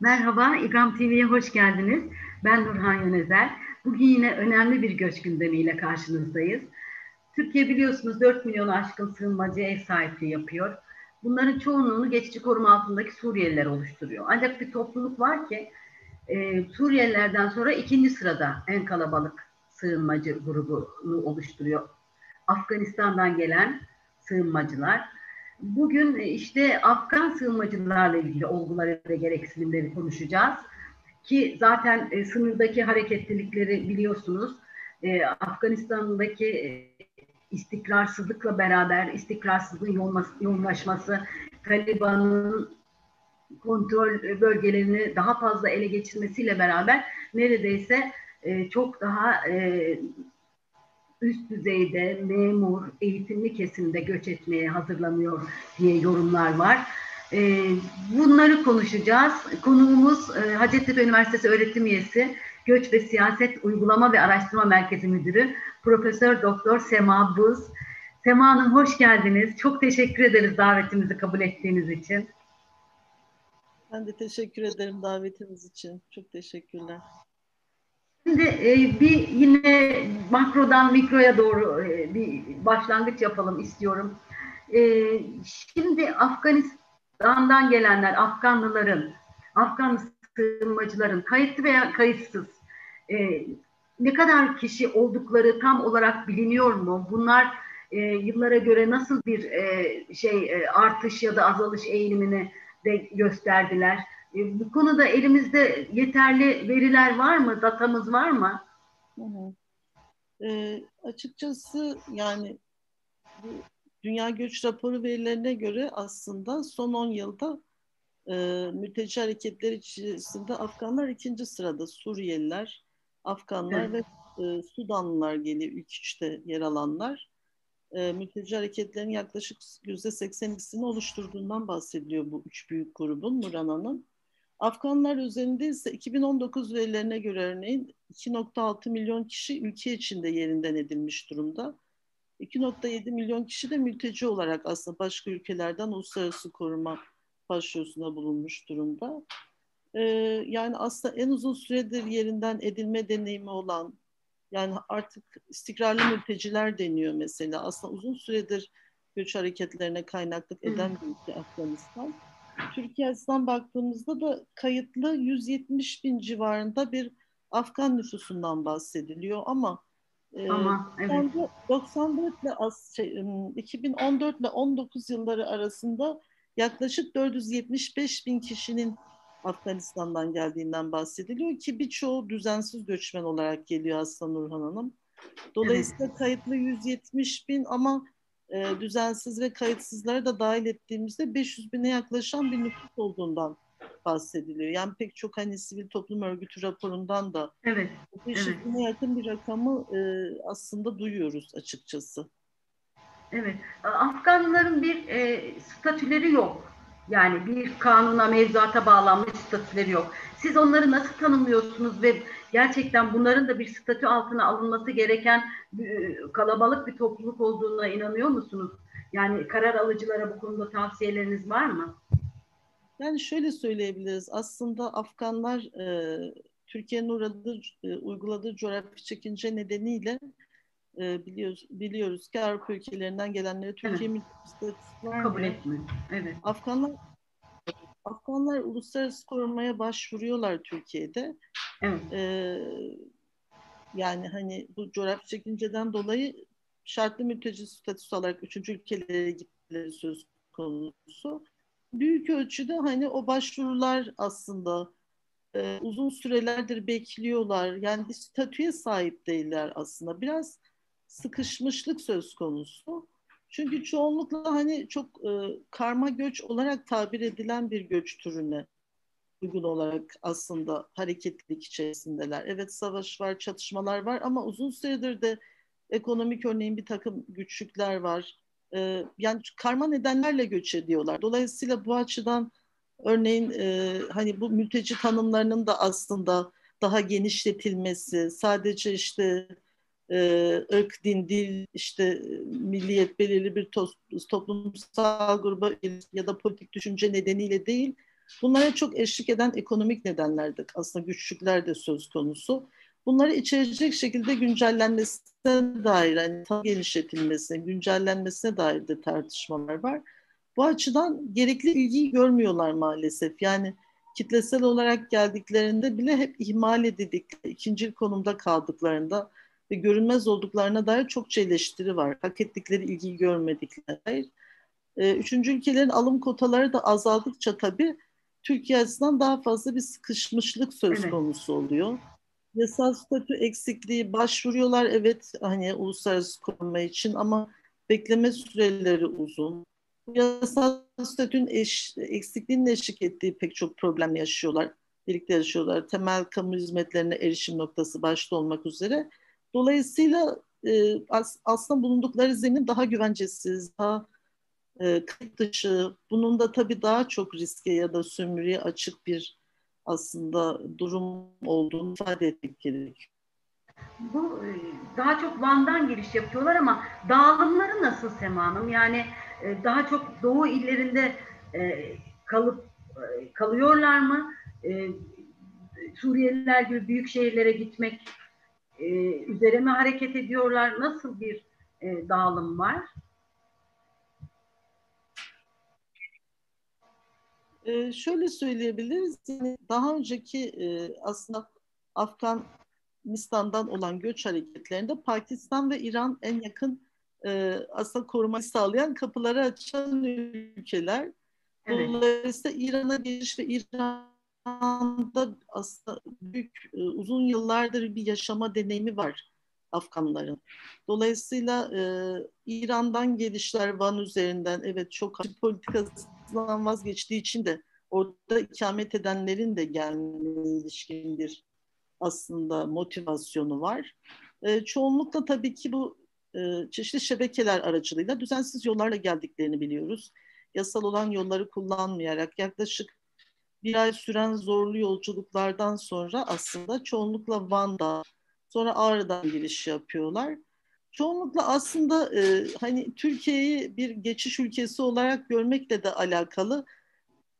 Merhaba, İbrahim TV'ye hoş geldiniz. Ben Nurhan Yönezer. Bugün yine önemli bir göç gündemiyle karşınızdayız. Türkiye biliyorsunuz 4 milyon aşkın sığınmacı ev sahipliği yapıyor. Bunların çoğunluğunu geçici koruma altındaki Suriyeliler oluşturuyor. Ancak bir topluluk var ki e, Suriyelilerden sonra ikinci sırada en kalabalık sığınmacı grubunu oluşturuyor. Afganistan'dan gelen sığınmacılar. Bugün işte Afgan sığınmacılarla ilgili olguları ve gereksinimleri konuşacağız. Ki zaten e, sınırdaki hareketlilikleri biliyorsunuz. E, Afganistan'daki e, istikrarsızlıkla beraber istikrarsızlığın yoğunlaşması, Taliban'ın kontrol bölgelerini daha fazla ele geçirmesiyle beraber neredeyse e, çok daha e, üst düzeyde memur, eğitimli kesimde göç etmeye hazırlanıyor diye yorumlar var. E, bunları konuşacağız. Konuğumuz e, Hacettepe Üniversitesi öğretim üyesi, Göç ve Siyaset Uygulama ve Araştırma Merkezi Müdürü Profesör Doktor Sema Buz. Sema Hanım hoş geldiniz. Çok teşekkür ederiz davetimizi kabul ettiğiniz için. Ben de teşekkür ederim davetiniz için. Çok teşekkürler. Şimdi e, bir yine makrodan mikroya doğru e, bir başlangıç yapalım istiyorum. E, şimdi Afganistan'dan gelenler, Afganlıların, Afgan sığınmacıların kayıtlı veya kayıtsız e, ne kadar kişi oldukları tam olarak biliniyor mu? Bunlar e, yıllara göre nasıl bir e, şey e, artış ya da azalış eğilimini de gösterdiler? E, bu konuda elimizde yeterli veriler var mı? Datamız var mı? Hı hı. E, açıkçası yani bu Dünya Göç Raporu verilerine göre aslında son 10 yılda e, mülteci hareketleri içerisinde Afganlar ikinci sırada, Suriyeliler, Afganlar evet. ve e, Sudanlılar geliyor ilk üçte yer alanlar. E, mülteci hareketlerin yaklaşık yüzde 82'sini oluşturduğundan bahsediliyor bu üç büyük grubun Murana'nın. Afganlar üzerinde ise 2019 verilerine göre örneğin 2.6 milyon kişi ülke içinde yerinden edilmiş durumda. 2.7 milyon kişi de mülteci olarak aslında başka ülkelerden uluslararası koruma başvurusuna bulunmuş durumda. Ee, yani aslında en uzun süredir yerinden edilme deneyimi olan, yani artık istikrarlı mülteciler deniyor mesela. Aslında uzun süredir göç hareketlerine kaynaklık eden bir ülke Afganistan. Türkiye açısından baktığımızda da kayıtlı 170 bin civarında bir Afgan nüfusundan bahsediliyor ama, e, ama e, evet. 94 ile şey, 2014 ile 19 yılları arasında yaklaşık 475 bin kişinin Afganistan'dan geldiğinden bahsediliyor ki birçoğu düzensiz göçmen olarak geliyor aslında Nurhan Hanım. Dolayısıyla evet. kayıtlı 170 bin ama e, düzensiz ve kayıtsızları da dahil ettiğimizde 500 bine yaklaşan bir nüfus olduğundan bahsediliyor. Yani pek çok hani sivil toplum örgütü raporundan da evet, 500 evet. bine yakın bir rakamı e, aslında duyuyoruz açıkçası. Evet, Afganların bir e, statüleri yok. Yani bir kanuna, mevzuata bağlanmış statüleri yok. Siz onları nasıl tanımlıyorsunuz ve gerçekten bunların da bir statü altına alınması gereken e, kalabalık bir topluluk olduğuna inanıyor musunuz? Yani karar alıcılara bu konuda tavsiyeleriniz var mı? Yani şöyle söyleyebiliriz. Aslında Afganlar e, Türkiye'nin uğradığı, e, uyguladığı coğrafi çekince nedeniyle e, biliyoruz, biliyoruz ki Avrupa ülkelerinden gelenleri Türkiye evet. kabul etmiyor. Evet. Afganlar Afganlar uluslararası korunmaya başvuruyorlar Türkiye'de. Evet. Ee, yani hani bu coğrafi çekinceden dolayı şartlı mülteci statüsü olarak üçüncü ülkelere gitmeleri söz konusu. Büyük ölçüde hani o başvurular aslında e, uzun sürelerdir bekliyorlar. Yani bir statüye sahip değiller aslında. Biraz sıkışmışlık söz konusu. Çünkü çoğunlukla hani çok e, karma göç olarak tabir edilen bir göç türüne uygun olarak aslında hareketlilik içerisindeler. Evet savaş var, çatışmalar var ama uzun süredir de ekonomik örneğin bir takım güçlükler var. E, yani karma nedenlerle göç ediyorlar. Dolayısıyla bu açıdan örneğin e, hani bu mülteci tanımlarının da aslında daha genişletilmesi, sadece işte ırk, din, dil, işte milliyet belirli bir to- toplumsal gruba ya da politik düşünce nedeniyle değil, Bunlara çok eşlik eden ekonomik nedenler de aslında güçlükler de söz konusu. Bunları içerecek şekilde güncellenmesine dair, yani tam genişletilmesine, güncellenmesine dair de tartışmalar var. Bu açıdan gerekli ilgiyi görmüyorlar maalesef. Yani kitlesel olarak geldiklerinde bile hep ihmal edildik, ikinci konumda kaldıklarında ve görünmez olduklarına dair çok eleştiri var. Hak ettikleri ilgiyi görmediklerine dair. Ee, üçüncü ülkelerin alım kotaları da azaldıkça tabii Türkiye açısından daha fazla bir sıkışmışlık söz evet. konusu oluyor. Yasal statü eksikliği başvuruyorlar evet hani uluslararası koruma için ama bekleme süreleri uzun. Yasal statünün eş, eksikliğinin eşlik ettiği pek çok problem yaşıyorlar. Birlikte yaşıyorlar. Temel kamu hizmetlerine erişim noktası başta olmak üzere. Dolayısıyla e, as, aslında bulundukları zemin daha güvencesiz, daha e, kayıt dışı, bunun da tabii daha çok riske ya da sömürüye açık bir aslında durum olduğunu ifade etmek gerekiyor. Bu e, daha çok Van'dan giriş yapıyorlar ama dağılımları nasıl Sema Hanım? Yani e, daha çok doğu illerinde e, kalıp kalıyorlar mı? Suriyeliler gibi büyük şehirlere gitmek üzere mi hareket ediyorlar? Nasıl bir dağılım var? Ee, şöyle söyleyebiliriz, yani daha önceki e, aslında Afganistan'dan olan göç hareketlerinde Pakistan ve İran en yakın e, aslında korumayı sağlayan kapıları açan ülkeler. Evet. Dolayısıyla İran'a giriş ve İran'da aslında büyük e, uzun yıllardır bir yaşama deneyimi var Afganların. Dolayısıyla e, İran'dan gelişler Van üzerinden evet çok politikası hayatından vazgeçtiği için de orada ikamet edenlerin de gelmeye ilişkin bir aslında motivasyonu var. E, çoğunlukla tabii ki bu e, çeşitli şebekeler aracılığıyla düzensiz yollarla geldiklerini biliyoruz. Yasal olan yolları kullanmayarak yaklaşık bir ay süren zorlu yolculuklardan sonra aslında çoğunlukla Van'da sonra Ağrı'dan giriş yapıyorlar çoğunlukla aslında e, hani Türkiye'yi bir geçiş ülkesi olarak görmekle de alakalı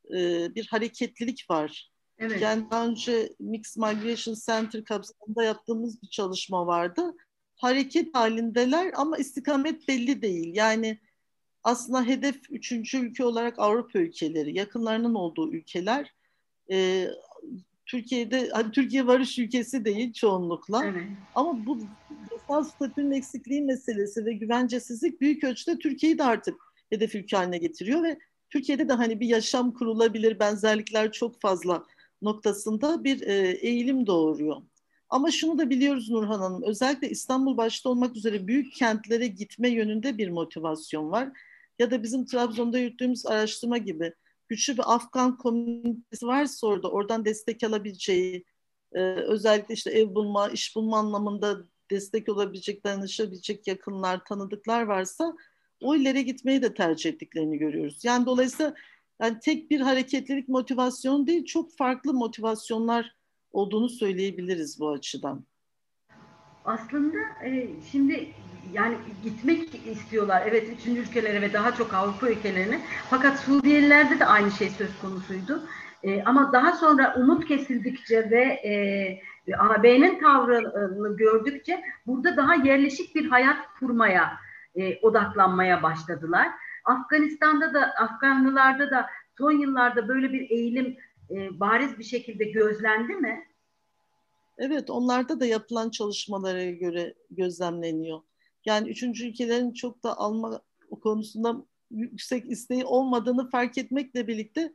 e, bir hareketlilik var. Evet. Yani daha önce Mixed Migration Center kapsamında yaptığımız bir çalışma vardı. Hareket halindeler ama istikamet belli değil. Yani aslında hedef üçüncü ülke olarak Avrupa ülkeleri, yakınlarının olduğu ülkeler. E, Türkiye'de hani Türkiye varış ülkesi değil çoğunlukla. Evet. Ama bu yasal statünün eksikliği meselesi ve güvencesizlik büyük ölçüde Türkiye'yi de artık hedef ülke haline getiriyor ve Türkiye'de de hani bir yaşam kurulabilir benzerlikler çok fazla noktasında bir e, eğilim doğuruyor. Ama şunu da biliyoruz Nurhan Hanım, özellikle İstanbul başta olmak üzere büyük kentlere gitme yönünde bir motivasyon var. Ya da bizim Trabzon'da yürüttüğümüz araştırma gibi güçlü bir Afgan komünitesi varsa orada oradan destek alabileceği e, özellikle işte ev bulma, iş bulma anlamında destek olabilecek, danışabilecek yakınlar, tanıdıklar varsa o illere gitmeyi de tercih ettiklerini görüyoruz. Yani dolayısıyla yani tek bir hareketlilik motivasyon değil, çok farklı motivasyonlar olduğunu söyleyebiliriz bu açıdan. Aslında e, şimdi yani gitmek istiyorlar. Evet üçüncü ülkelere ve daha çok Avrupa ülkelerine. Fakat Suriyelilerde de aynı şey söz konusuydu. E, ama daha sonra umut kesildikçe ve e, AB'nin tavrını gördükçe burada daha yerleşik bir hayat kurmaya e, odaklanmaya başladılar. Afganistan'da da Afganlılarda da son yıllarda böyle bir eğilim e, bariz bir şekilde gözlendi mi? Evet, onlarda da yapılan çalışmalara göre gözlemleniyor. Yani üçüncü ülkelerin çok da alma konusunda yüksek isteği olmadığını fark etmekle birlikte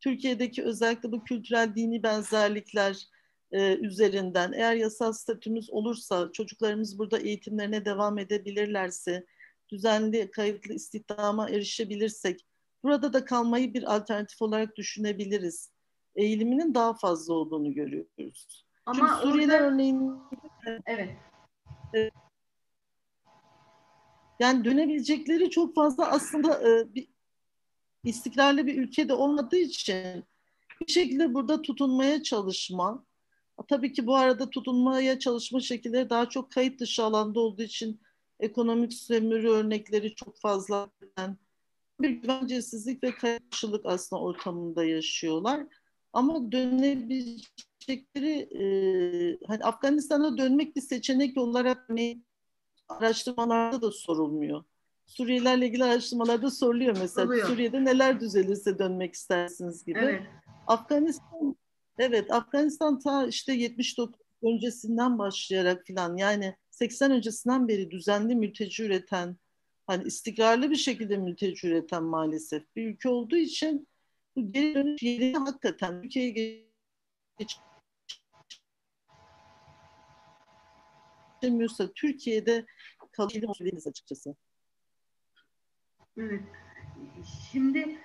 Türkiye'deki özellikle bu kültürel dini benzerlikler e, üzerinden eğer yasal statümüz olursa çocuklarımız burada eğitimlerine devam edebilirlerse düzenli kayıtlı istihdama erişebilirsek burada da kalmayı bir alternatif olarak düşünebiliriz. Eğiliminin daha fazla olduğunu görüyoruz. Ama Çünkü Suriyeler orada... örneğin evet. E, yani dönebilecekleri çok fazla aslında e, bir istikrarlı bir ülkede olmadığı için bir şekilde burada tutunmaya çalışma. Tabii ki bu arada tutunmaya çalışma şekilleri daha çok kayıt dışı alanda olduğu için ekonomik sömürü örnekleri çok fazla. bir güvencesizlik ve karşılık aslında ortamında yaşıyorlar. Ama dönebilecekleri e, hani Afganistan'a dönmek bir seçenek olarak ne araştırmalarda da sorulmuyor. Suriyelerle ilgili araştırmalarda soruluyor mesela. Oluyor. Suriye'de neler düzelirse dönmek istersiniz gibi. Evet. Afganistan evet Afganistan ta işte 79 öncesinden başlayarak filan yani 80 öncesinden beri düzenli mülteci üreten hani istikrarlı bir şekilde mülteci üreten maalesef bir ülke olduğu için bu geri dönüş yeri hakikaten ülkeye geçemiyorsa Türkiye'de kalabiliriz açıkçası. Evet. Şimdi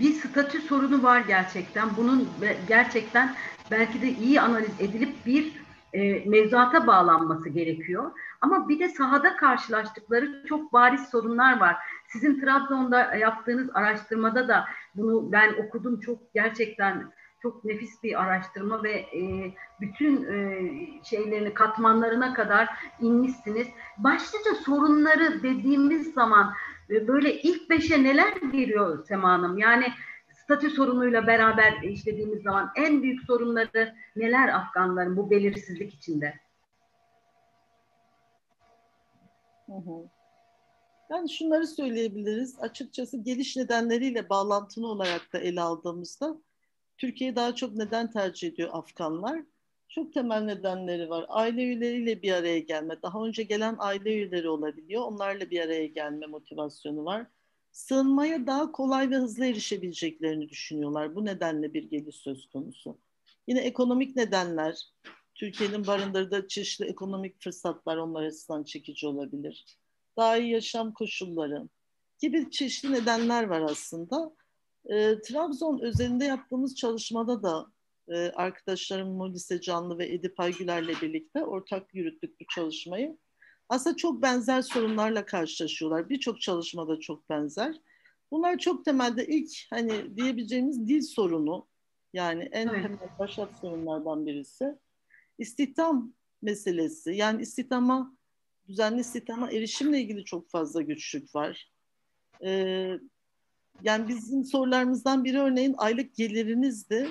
bir statü sorunu var gerçekten. Bunun gerçekten belki de iyi analiz edilip bir e, mevzuata bağlanması gerekiyor. Ama bir de sahada karşılaştıkları çok bariz sorunlar var. Sizin Trabzon'da yaptığınız araştırmada da bunu ben okudum. Çok gerçekten çok nefis bir araştırma ve e, bütün e, şeylerini katmanlarına kadar inmişsiniz. Başlıca sorunları dediğimiz zaman e, böyle ilk beşe neler giriyor Sema Hanım? Yani statü sorunuyla beraber işlediğimiz zaman en büyük sorunları neler Afganların bu belirsizlik içinde? Hı. Yani şunları söyleyebiliriz. Açıkçası geliş nedenleriyle bağlantılı olarak da ele aldığımızda Türkiye'yi daha çok neden tercih ediyor Afganlar? Çok temel nedenleri var. Aile üyeleriyle bir araya gelme. Daha önce gelen aile üyeleri olabiliyor. Onlarla bir araya gelme motivasyonu var. Sığınmaya daha kolay ve hızlı erişebileceklerini düşünüyorlar. Bu nedenle bir geliş söz konusu. Yine ekonomik nedenler. Türkiye'nin barındırdığı çeşitli ekonomik fırsatlar onlar açısından çekici olabilir. Daha iyi yaşam koşulları gibi çeşitli nedenler var aslında. E, Trabzon özelinde yaptığımız çalışmada da e, arkadaşlarım Molise Canlı ve Edip Aygüler'le birlikte ortak yürüttük bu çalışmayı. Aslında çok benzer sorunlarla karşılaşıyorlar. Birçok çalışmada çok benzer. Bunlar çok temelde ilk hani diyebileceğimiz dil sorunu yani en evet. temel başat sorunlardan birisi. İstihdam meselesi yani istihdama düzenli istihdama erişimle ilgili çok fazla güçlük var. Ee, yani bizim sorularımızdan biri örneğin aylık gelirinizdi.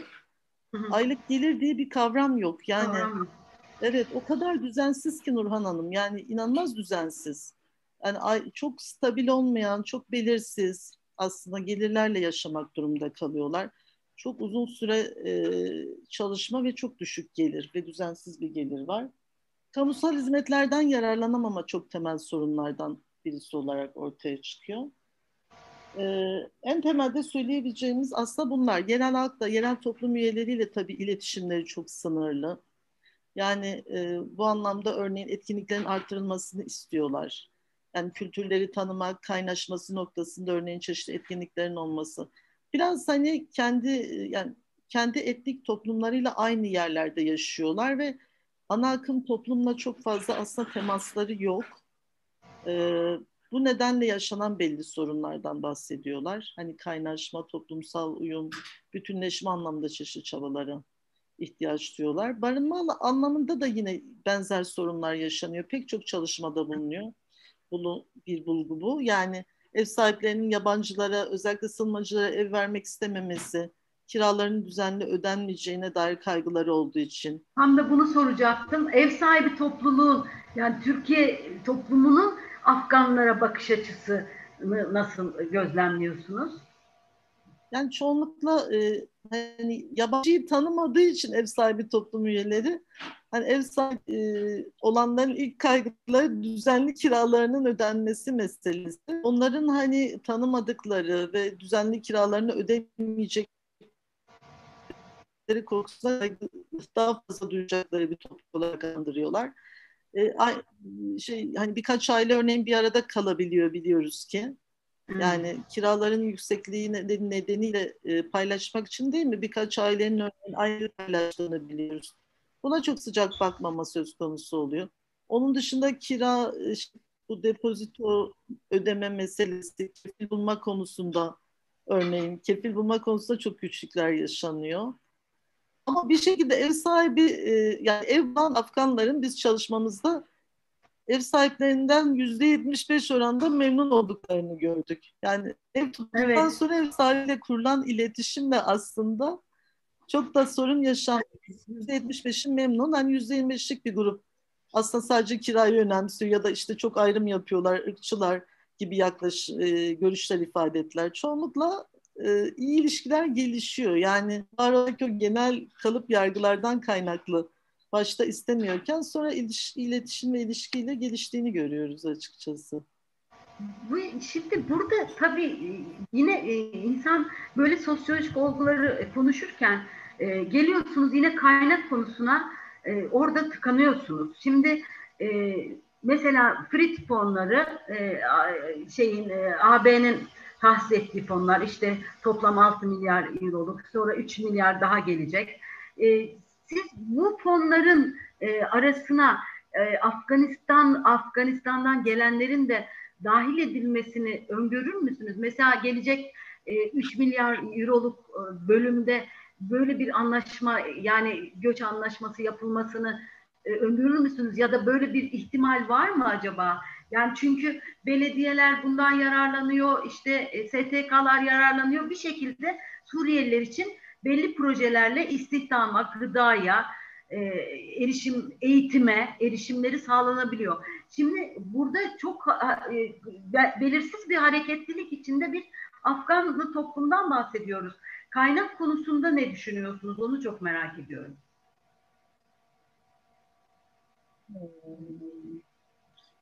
Aylık gelir diye bir kavram yok. Yani kavram. evet o kadar düzensiz ki Nurhan Hanım. Yani inanılmaz düzensiz. Yani ay, çok stabil olmayan, çok belirsiz aslında gelirlerle yaşamak durumunda kalıyorlar. Çok uzun süre e, çalışma ve çok düşük gelir ve düzensiz bir gelir var. Kamusal hizmetlerden yararlanamama çok temel sorunlardan birisi olarak ortaya çıkıyor. Ee, en temelde söyleyebileceğimiz aslında bunlar. Yerel halkla, yerel toplum üyeleriyle tabii iletişimleri çok sınırlı. Yani e, bu anlamda örneğin etkinliklerin artırılmasını istiyorlar. Yani kültürleri tanımak, kaynaşması noktasında örneğin çeşitli etkinliklerin olması. Biraz hani kendi yani kendi etnik toplumlarıyla aynı yerlerde yaşıyorlar ve ana akım toplumla çok fazla aslında temasları yok. Ee, bu nedenle yaşanan belli sorunlardan bahsediyorlar. Hani kaynaşma, toplumsal uyum, bütünleşme anlamında çeşitli çabaları ihtiyaç duyuyorlar. Barınma anlamında da yine benzer sorunlar yaşanıyor. Pek çok çalışmada bulunuyor. Bunu bir bulgu bu. Yani ev sahiplerinin yabancılara, özellikle sığınmacılara ev vermek istememesi, kiraların düzenli ödenmeyeceğine dair kaygıları olduğu için. Tam da bunu soracaktım. Ev sahibi topluluğun, yani Türkiye toplumunun Afganlara bakış açısı nasıl gözlemliyorsunuz? Yani çoğunlukla e, hani yabancıyı tanımadığı için ev sahibi toplum üyeleri hani ev sahibi e, olanların ilk kaygıları düzenli kiralarının ödenmesi meselesi. Onların hani tanımadıkları ve düzenli kiralarını ödemeyecek korkusuna daha fazla duyacakları bir toplum olarak andırıyorlar şey hani birkaç aile örneğin bir arada kalabiliyor biliyoruz ki. Yani hmm. kiraların yüksekliği nedeniyle e, paylaşmak için değil mi? Birkaç ailenin örneğin ayrı paylaştığını biliyoruz. Buna çok sıcak bakmama söz konusu oluyor. Onun dışında kira, e, bu depozito ödeme meselesi, kefil bulma konusunda örneğin kefil bulma konusunda çok güçlükler yaşanıyor. Ama bir şekilde ev sahibi e, yani ev bulan Afganların biz çalışmamızda ev sahiplerinden yüzde 75 oranda memnun olduklarını gördük. Yani ev tuttuktan evet. sonra ev sahibiyle kurulan iletişimle aslında çok da sorun yaşanmıyor. Yüzde 75'in memnun, hani yüzde 25'lik bir grup aslında sadece kirayı önemsiyor ya da işte çok ayrım yapıyorlar, ırkçılar gibi yaklaş e, görüşler ifade ettiler. Çoğunlukla e, iyi ilişkiler gelişiyor. Yani var o genel kalıp yargılardan kaynaklı başta istemiyorken sonra iliş, iletişim ve ilişkiyle geliştiğini görüyoruz açıkçası. Bu şimdi burada tabii yine e, insan böyle sosyolojik olguları konuşurken e, geliyorsunuz yine kaynak konusuna e, orada tıkanıyorsunuz. Şimdi mesela Fritz fonları şeyin AB'nin tahsis fonlar işte toplam 6 milyar euroluk sonra 3 milyar daha gelecek. Siz bu fonların e, arasına e, Afganistan Afganistan'dan gelenlerin de dahil edilmesini öngörür müsünüz? Mesela gelecek e, 3 milyar euroluk e, bölümde böyle bir anlaşma yani göç anlaşması yapılmasını e, öngörür müsünüz? Ya da böyle bir ihtimal var mı acaba? Yani çünkü belediyeler bundan yararlanıyor, işte e, STK'lar yararlanıyor. Bir şekilde Suriyeliler için belli projelerle istihdama, gıdaya, e, erişim, eğitime, erişimleri sağlanabiliyor. Şimdi burada çok e, belirsiz bir hareketlilik içinde bir Afganlı toplumdan bahsediyoruz. Kaynak konusunda ne düşünüyorsunuz? Onu çok merak ediyorum.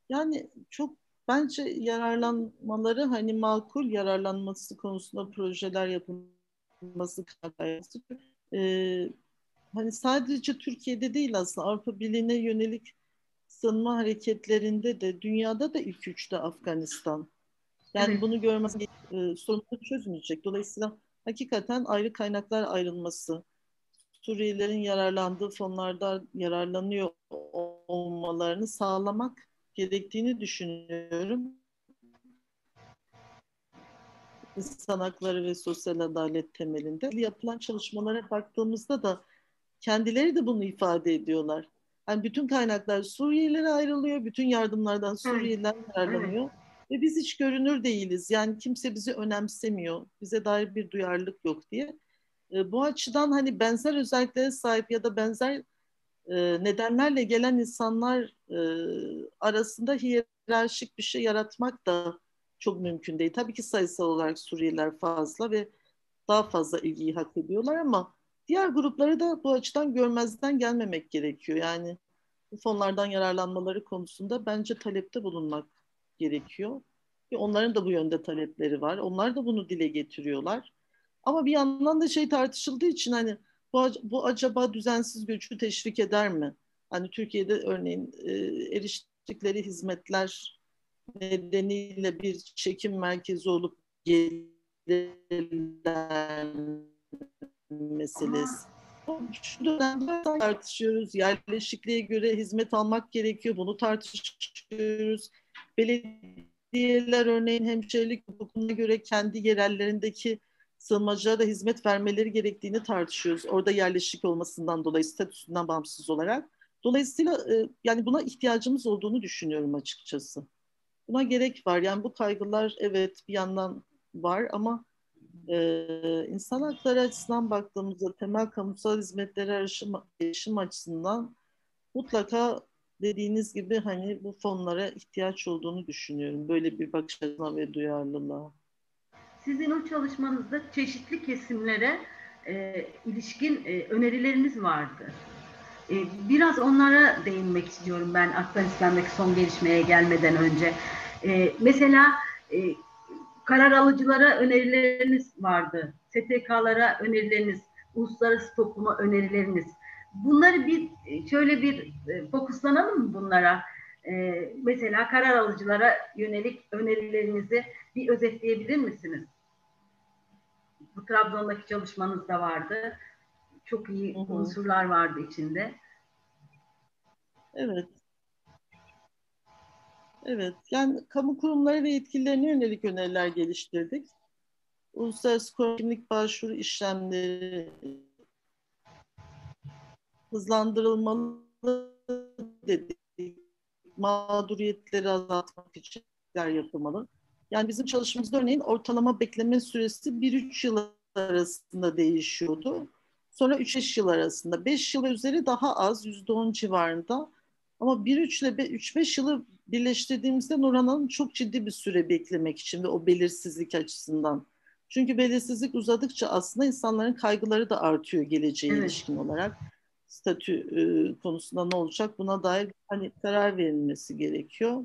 Yani çok bence yararlanmaları hani makul yararlanması konusunda projeler yapılması gayesi. Ee, hani sadece Türkiye'de değil aslında Avrupa Birliği'ne yönelik sığınma hareketlerinde de dünyada da ilk üçte Afganistan. Yani evet. bunu görmez e, sorunu çözmeyecek. Dolayısıyla hakikaten ayrı kaynaklar ayrılması, Suriyelilerin yararlandığı fonlardan yararlanıyor olmalarını sağlamak gerektiğini düşünüyorum insan hakları ve sosyal adalet temelinde yapılan çalışmalara baktığımızda da kendileri de bunu ifade ediyorlar. Yani bütün kaynaklar Suriyelilere ayrılıyor, bütün yardımlardan Suriyeliler yararlanıyor. Ve biz hiç görünür değiliz. Yani kimse bizi önemsemiyor. Bize dair bir duyarlılık yok diye. E, bu açıdan hani benzer özelliklere sahip ya da benzer e, nedenlerle gelen insanlar e, arasında hiyerarşik bir şey yaratmak da çok mümkün değil. Tabii ki sayısal olarak Suriyeliler fazla ve daha fazla ilgiyi hak ediyorlar ama diğer grupları da bu açıdan görmezden gelmemek gerekiyor. Yani bu fonlardan yararlanmaları konusunda bence talepte bulunmak gerekiyor. Ve onların da bu yönde talepleri var. Onlar da bunu dile getiriyorlar. Ama bir yandan da şey tartışıldığı için hani bu, bu acaba düzensiz göçü teşvik eder mi? Hani Türkiye'de örneğin e, eriştikleri hizmetler nedeniyle bir çekim merkezi olup gelirler meselesi. Şu dönemde tartışıyoruz. Yerleşikliğe göre hizmet almak gerekiyor. Bunu tartışıyoruz. Belediyeler örneğin hemşirelik hukukuna göre kendi yerellerindeki sığınmacılara da hizmet vermeleri gerektiğini tartışıyoruz. Orada yerleşik olmasından dolayı statüsünden bağımsız olarak. Dolayısıyla yani buna ihtiyacımız olduğunu düşünüyorum açıkçası. Buna gerek var. Yani bu kaygılar evet bir yandan var ama e, insan hakları açısından baktığımızda temel kamusal hizmetleri erişim, erişim açısından mutlaka dediğiniz gibi hani bu fonlara ihtiyaç olduğunu düşünüyorum. Böyle bir bakış açısına ve duyarlılığa. Sizin o çalışmanızda çeşitli kesimlere e, ilişkin e, önerileriniz vardı. E, biraz onlara değinmek istiyorum ben Afganistan'daki son gelişmeye gelmeden önce. E, mesela e, karar alıcılara önerileriniz vardı. STK'lara önerileriniz, uluslararası topluma önerileriniz. Bunları bir şöyle bir fokuslanalım mı bunlara? Ee, mesela karar alıcılara yönelik önerilerinizi bir özetleyebilir misiniz? Bu Trabzon'daki çalışmanızda vardı. Çok iyi hı hı. unsurlar vardı içinde. Evet. Evet, yani kamu kurumları ve yetkililerine yönelik öneriler geliştirdik. Uluslararası kimlik başvuru işlemleri hızlandırılmalı dedik. mağduriyetleri azaltmak için yapılmalı. Yani bizim çalışmamızda örneğin ortalama bekleme süresi 1-3 yıl arasında değişiyordu. Sonra 3-5 yıl arasında. 5 yıl üzeri daha az, %10 civarında. Ama 1-3 ile 3-5 yılı birleştirdiğimizde Nurhan Hanım çok ciddi bir süre beklemek için ve o belirsizlik açısından. Çünkü belirsizlik uzadıkça aslında insanların kaygıları da artıyor geleceğe evet. ilişkin olarak. Statü e, konusunda ne olacak buna dair hani karar verilmesi gerekiyor.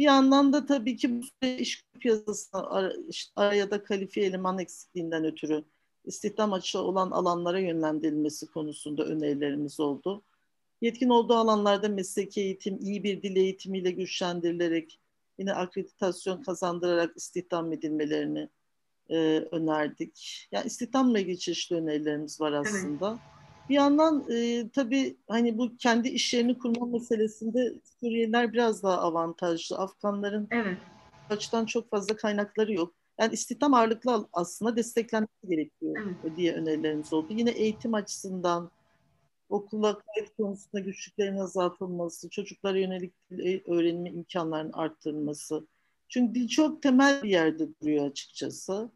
Bir yandan da tabii ki bu iş piyasasına ara, işte araya da kalifiye eleman eksikliğinden ötürü istihdam açığı olan alanlara yönlendirilmesi konusunda önerilerimiz oldu. Yetkin olduğu alanlarda mesleki eğitim, iyi bir dil eğitimiyle güçlendirilerek yine akreditasyon kazandırarak istihdam edilmelerini e, önerdik. Yani istihdamla ilgili çeşitli önerilerimiz var aslında. Evet. Bir yandan e, tabii hani bu kendi iş yerini kurma meselesinde Suriyeliler biraz daha avantajlı. Afganların evet. açıdan çok fazla kaynakları yok. Yani istihdam ağırlıklı aslında desteklenmesi gerekiyor evet. diye önerilerimiz oldu. Yine eğitim açısından okula kayıt konusunda güçlüklerin azaltılması, çocuklara yönelik dil öğrenme imkanlarının arttırılması. Çünkü dil çok temel bir yerde duruyor açıkçası.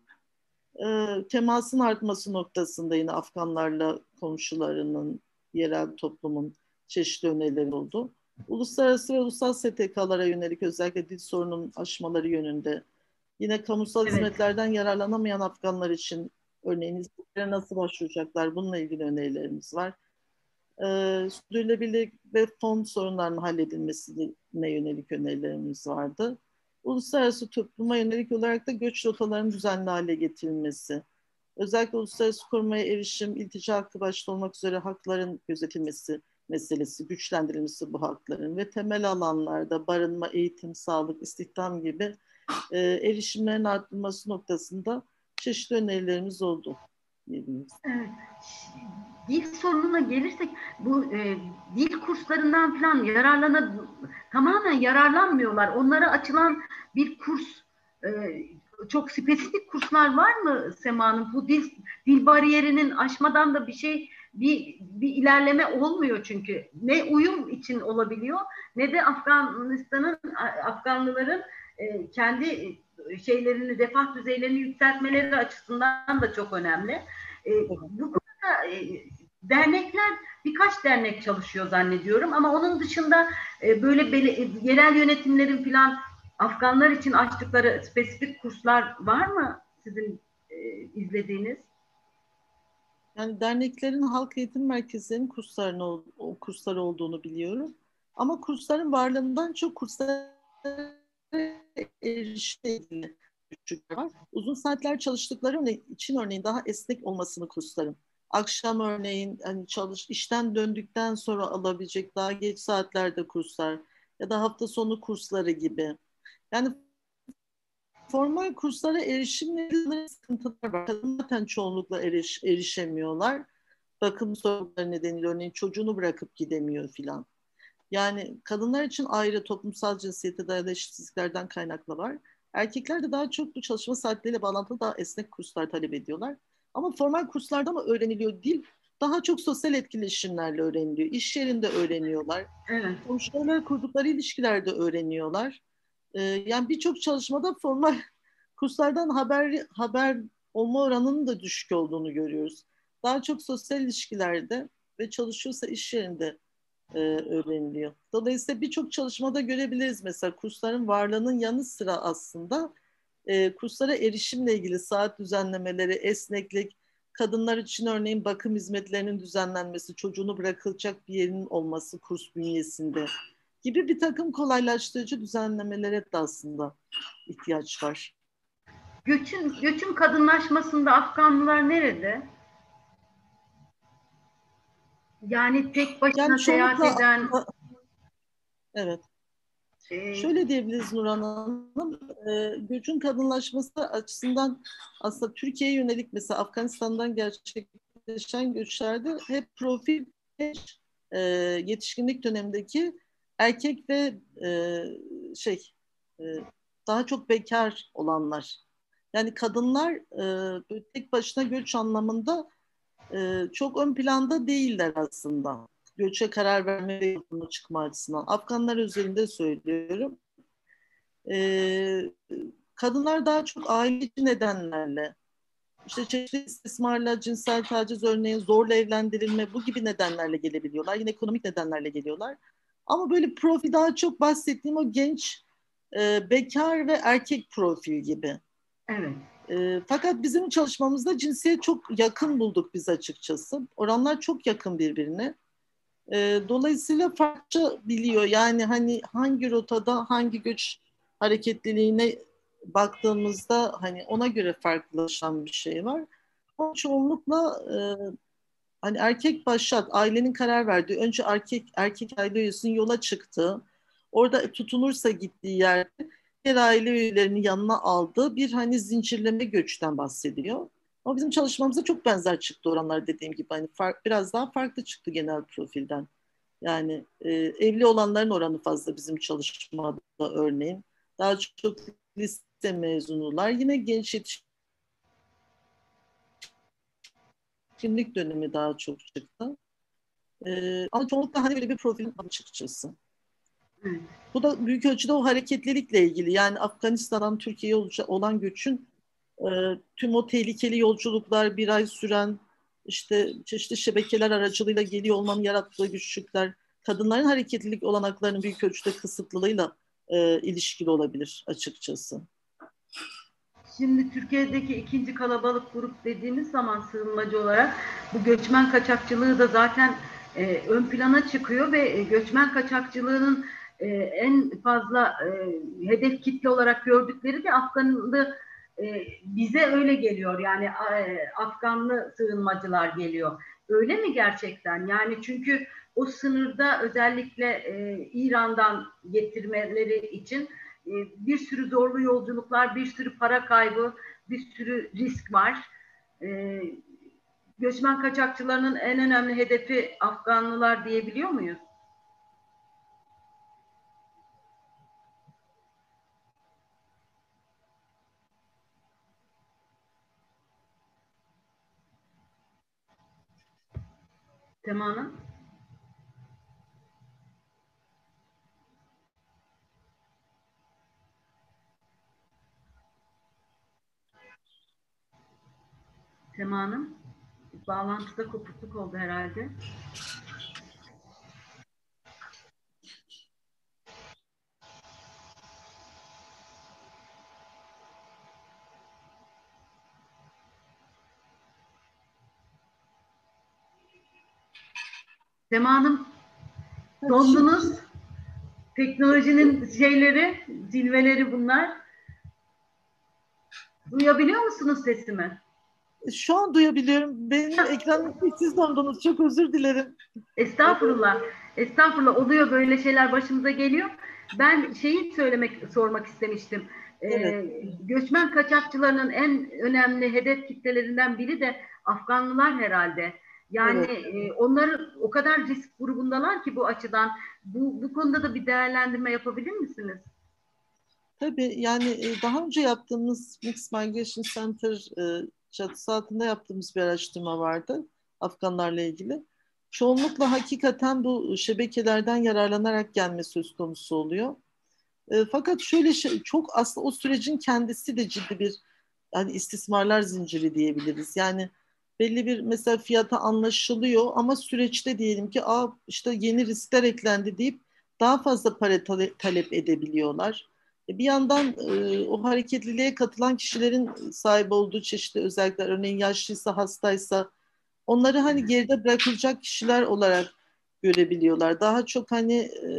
E, temasın artması noktasında yine Afganlarla komşularının, yerel toplumun çeşitli önerileri oldu. Uluslararası ve ulusal STK'lara yönelik özellikle dil sorunun aşmaları yönünde yine kamusal evet. hizmetlerden yararlanamayan Afganlar için örneğin hizmetlere nasıl başvuracaklar bununla ilgili önerilerimiz var. Ee, sürdürülebilir ve fon sorunlarının halledilmesine yönelik önerilerimiz vardı uluslararası topluma yönelik olarak da göç rotalarının düzenli hale getirilmesi, özellikle uluslararası korumaya erişim, iltica hakkı başta olmak üzere hakların gözetilmesi meselesi, güçlendirilmesi bu hakların ve temel alanlarda barınma, eğitim, sağlık, istihdam gibi e, erişimlerin arttırılması noktasında çeşitli önerilerimiz oldu. Evet dil sorununa gelirsek bu e, dil kurslarından falan yararlana tamamen yararlanmıyorlar. Onlara açılan bir kurs e, çok spesifik kurslar var mı Sema'nın? Bu dil, dil bariyerinin aşmadan da bir şey bir, bir ilerleme olmuyor çünkü. Ne uyum için olabiliyor ne de Afganistan'ın Afganlıların e, kendi şeylerini refah düzeylerini yükseltmeleri açısından da çok önemli. E, bu konuda dernekler birkaç dernek çalışıyor zannediyorum ama onun dışında böyle yerel yönetimlerin falan Afganlar için açtıkları spesifik kurslar var mı sizin e, izlediğiniz? Yani derneklerin halk eğitim merkezlerinin kurslarını o kurslar olduğunu biliyorum. Ama kursların varlığından çok kurslara erişimle var. Uzun saatler çalıştıkları için örneğin daha esnek olmasını kursların akşam örneğin hani çalış işten döndükten sonra alabilecek daha geç saatlerde kurslar ya da hafta sonu kursları gibi. Yani formal kurslara erişimle sıkıntılar var. Kadın zaten çoğunlukla eriş, erişemiyorlar. Bakım sorunları nedeniyle örneğin çocuğunu bırakıp gidemiyor filan. Yani kadınlar için ayrı toplumsal cinsiyete dayalı eşitsizliklerden kaynaklı var. Erkekler de daha çok bu çalışma saatleriyle bağlantılı daha esnek kurslar talep ediyorlar. Ama formal kurslarda mı öğreniliyor dil? Daha çok sosyal etkileşimlerle öğreniliyor. İş yerinde öğreniyorlar. Evet. Komşularla kurdukları ilişkilerde öğreniyorlar. Ee, yani birçok çalışmada formal kurslardan haber haber olma oranının da düşük olduğunu görüyoruz. Daha çok sosyal ilişkilerde ve çalışıyorsa iş yerinde e, öğreniliyor. Dolayısıyla birçok çalışmada görebiliriz mesela kursların varlığının yanı sıra aslında e, kurslara erişimle ilgili saat düzenlemeleri, esneklik, kadınlar için örneğin bakım hizmetlerinin düzenlenmesi, çocuğunu bırakılacak bir yerin olması kurs bünyesinde gibi bir takım kolaylaştırıcı düzenlemelere de aslında ihtiyaç var. Göçün, göçün kadınlaşmasında Afganlılar nerede? Yani tek başına yani seyahat eden... Evet. Ee, Şöyle diyebiliriz Nurhan Hanım, e, göçün kadınlaşması açısından aslında Türkiye'ye yönelik mesela Afganistan'dan gerçekleşen göçlerde hep profil e, yetişkinlik dönemindeki erkek ve e, şey e, daha çok bekar olanlar. Yani kadınlar e, tek başına göç anlamında e, çok ön planda değiller aslında. göçe karar verme ve çıkma açısından. Afganlar özelinde söylüyorum. E, kadınlar daha çok aileci nedenlerle, işte çeşitli istismarla, cinsel taciz örneğin, zorla evlendirilme bu gibi nedenlerle gelebiliyorlar. Yine ekonomik nedenlerle geliyorlar. Ama böyle profil daha çok bahsettiğim o genç e, bekar ve erkek profil gibi. Evet. E, fakat bizim çalışmamızda cinsiyet çok yakın bulduk biz açıkçası. Oranlar çok yakın birbirine. E, dolayısıyla farklı biliyor. Yani hani hangi rotada hangi göç hareketliliğine baktığımızda hani ona göre farklılaşan bir şey var. Ama çoğunlukla e, hani erkek başlat, ailenin karar verdiği, önce erkek erkek aile üyesinin yola çıktığı, orada tutunursa gittiği yerde diğer aile üyelerini yanına aldığı bir hani zincirleme göçten bahsediyor. Ama bizim çalışmamıza çok benzer çıktı oranlar dediğim gibi. Hani fark, biraz daha farklı çıktı genel profilden. Yani e, evli olanların oranı fazla bizim çalışmada örneğin. Daha çok lise mezunular. Yine genç yetişkinlik dönemi daha çok çıktı. Ee, ama çoğunlukla hani böyle bir profilin açıkçası. Bu da büyük ölçüde o hareketlilikle ilgili. Yani Afganistan'dan Türkiye'ye olan göçün e, tüm o tehlikeli yolculuklar, bir ay süren işte çeşitli şebekeler aracılığıyla geliyor olmanın yarattığı güçlükler, kadınların hareketlilik olanaklarının büyük ölçüde kısıtlılığıyla e, ilişkili olabilir açıkçası. Şimdi Türkiye'deki ikinci kalabalık grup dediğimiz zaman sığınmacı olarak bu göçmen kaçakçılığı da zaten e, ön plana çıkıyor ve e, göçmen kaçakçılığının e, en fazla e, hedef kitle olarak gördükleri de Afganlı e, bize öyle geliyor yani e, Afganlı sığınmacılar geliyor. Öyle mi gerçekten? Yani çünkü o sınırda özellikle e, İran'dan getirmeleri için bir sürü zorlu yolculuklar, bir sürü para kaybı, bir sürü risk var. E, göçmen kaçakçılarının en önemli hedefi Afganlılar diyebiliyor muyuz? Tema Sema Hanım. Bağlantıda kopukluk oldu herhalde. Sema Hanım, dondunuz. Teknolojinin şeyleri, cilveleri bunlar. Duyabiliyor musunuz sesimi? Şu an duyabiliyorum. Benim ekranım siz dondunuz. Çok özür dilerim. Estağfurullah. Estağfurullah. Oluyor böyle şeyler başımıza geliyor. Ben şeyi söylemek, sormak istemiştim. Ee, evet. Ee, göçmen kaçakçılarının en önemli hedef kitlelerinden biri de Afganlılar herhalde. Yani evet. e, onlar o kadar risk grubundalar ki bu açıdan. Bu, bu konuda da bir değerlendirme yapabilir misiniz? Tabii yani e, daha önce yaptığımız Mixed Migration Center e, çatısı altında yaptığımız bir araştırma vardı Afganlarla ilgili. Çoğunlukla hakikaten bu şebekelerden yararlanarak gelme söz konusu oluyor. E, fakat şöyle şey, çok aslında o sürecin kendisi de ciddi bir yani istismarlar zinciri diyebiliriz. Yani belli bir mesela fiyata anlaşılıyor ama süreçte diyelim ki Aa, işte yeni riskler eklendi deyip daha fazla para talep edebiliyorlar. E, bir yandan e, o hareketliliğe katılan kişilerin sahip olduğu çeşitli özellikler, örneğin yaşlıysa, hastaysa onları hani geride bırakılacak kişiler olarak görebiliyorlar. Daha çok hani e,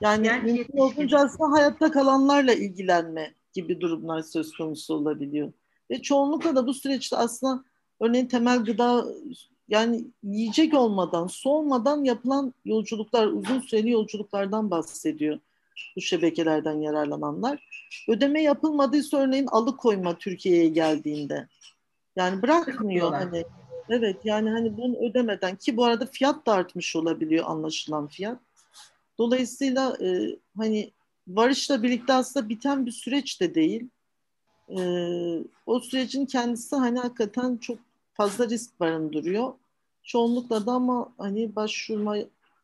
yani mümkün olduğunca aslında hayatta kalanlarla ilgilenme gibi durumlar söz konusu olabiliyor. Ve çoğunlukla da bu süreçte aslında örneğin temel gıda yani yiyecek olmadan, soğumadan yapılan yolculuklar, uzun süreli yolculuklardan bahsediyor bu şebekelerden yararlananlar. Ödeme yapılmadıysa örneğin alıkoyma Türkiye'ye geldiğinde. Yani bırakmıyor hani. Evet yani hani bunu ödemeden ki bu arada fiyat da artmış olabiliyor anlaşılan fiyat. Dolayısıyla e, hani varışla birlikte aslında biten bir süreç de değil. E, o sürecin kendisi hani hakikaten çok fazla risk barındırıyor. Çoğunlukla da ama hani başvurma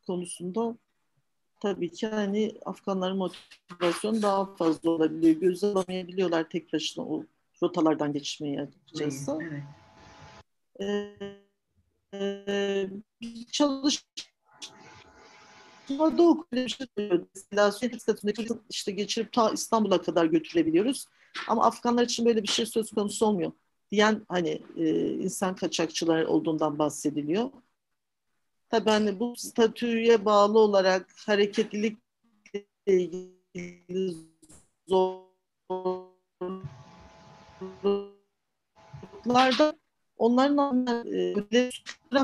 konusunda tabii ki hani Afganların motivasyonu daha fazla olabiliyor. Göze alamayabiliyorlar tek başına o rotalardan geçmeyi açıkçası. Evet. Ee, e, okuyor. Mesela sürekli statündeki işte geçirip ta İstanbul'a kadar götürebiliyoruz. Ama Afganlar için böyle bir şey söz konusu olmuyor. Diyen hani e, insan kaçakçılar olduğundan bahsediliyor. Tabii hani bu statüye bağlı olarak hareketlilikle ilgili zorluklarda onların e, bir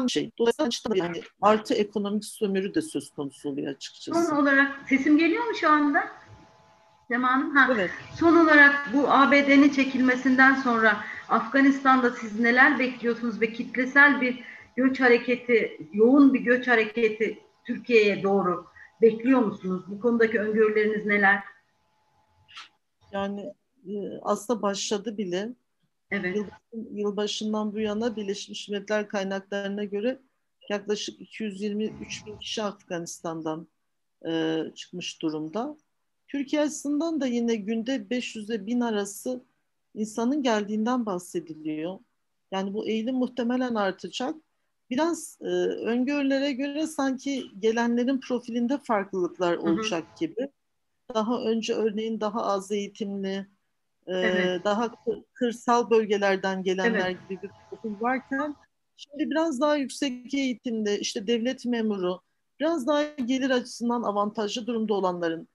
şey. Dolayısıyla işte yani artı ekonomik sömürü de söz konusu oluyor açıkçası. Son olarak sesim geliyor mu şu anda? Sema Hanım? Ha. Evet. Son olarak bu ABD'nin çekilmesinden sonra Afganistan'da siz neler bekliyorsunuz ve kitlesel bir göç hareketi, yoğun bir göç hareketi Türkiye'ye doğru bekliyor musunuz? Bu konudaki öngörüleriniz neler? Yani e, aslında başladı bile. Evet. Yıl, yılbaşından bu yana Birleşmiş Milletler kaynaklarına göre yaklaşık 223 bin kişi Afganistan'dan e, çıkmış durumda. Türkiye açısından da yine günde 500 ile 1000 arası insanın geldiğinden bahsediliyor. Yani bu eğilim muhtemelen artacak. Biraz e, öngörülere göre sanki gelenlerin profilinde farklılıklar olacak hı hı. gibi. Daha önce örneğin daha az eğitimli, e, evet. daha kırsal bölgelerden gelenler evet. gibi bir profil varken şimdi biraz daha yüksek eğitimli, işte devlet memuru, biraz daha gelir açısından avantajlı durumda olanların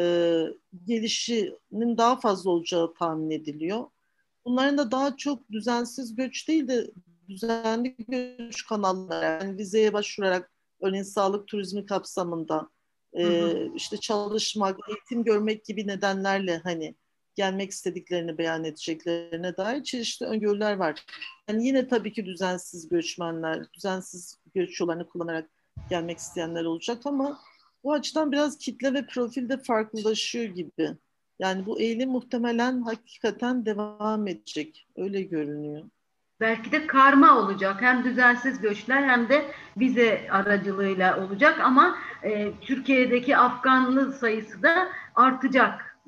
e, gelişinin daha fazla olacağı tahmin ediliyor. Bunların da daha çok düzensiz göç değil de düzenli göç kanalları, yani vizeye başvurarak örneğin sağlık turizmi kapsamında e, işte çalışmak, eğitim görmek gibi nedenlerle hani gelmek istediklerini beyan edeceklerine dair çeşitli öngörüler var. Yani yine tabii ki düzensiz göçmenler, düzensiz göç yollarını kullanarak gelmek isteyenler olacak ama bu açıdan biraz kitle ve profil de farklılaşıyor gibi. Yani bu eğilim muhtemelen hakikaten devam edecek. Öyle görünüyor. Belki de karma olacak. Hem düzensiz göçler hem de vize aracılığıyla olacak ama e, Türkiye'deki Afganlı sayısı da artacak.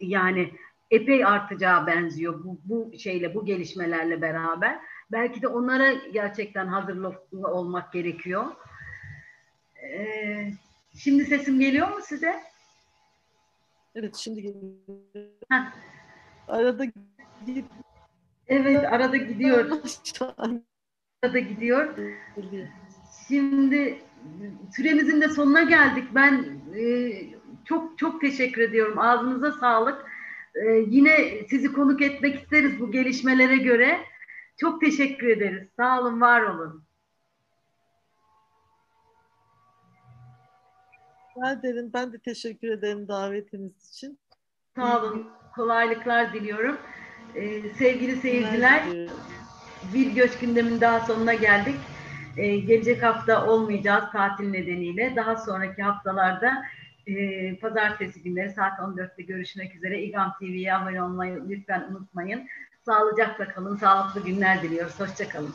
Yani epey artacağı benziyor bu, bu şeyle, bu gelişmelerle beraber. Belki de onlara gerçekten hazırlıklı olmak gerekiyor. Ee, şimdi sesim geliyor mu size? Evet, şimdi geliyor. Heh. Arada gidip Evet arada gidiyor. arada gidiyor. Şimdi süremizin de sonuna geldik. Ben e, çok çok teşekkür ediyorum. Ağzınıza sağlık. E, yine sizi konuk etmek isteriz bu gelişmelere göre. Çok teşekkür ederiz. Sağ olun, var olun. Rica Ben de teşekkür ederim davetiniz için. Sağ olun. Kolaylıklar diliyorum. Ee, sevgili seyirciler, bir göç gündemin daha sonuna geldik. Ee, gelecek hafta olmayacağız tatil nedeniyle. Daha sonraki haftalarda e, pazartesi günleri saat 14'te görüşmek üzere. İGAM TV'ye abone olmayı lütfen unutmayın. Sağlıcakla kalın, sağlıklı günler diliyoruz. Hoşçakalın.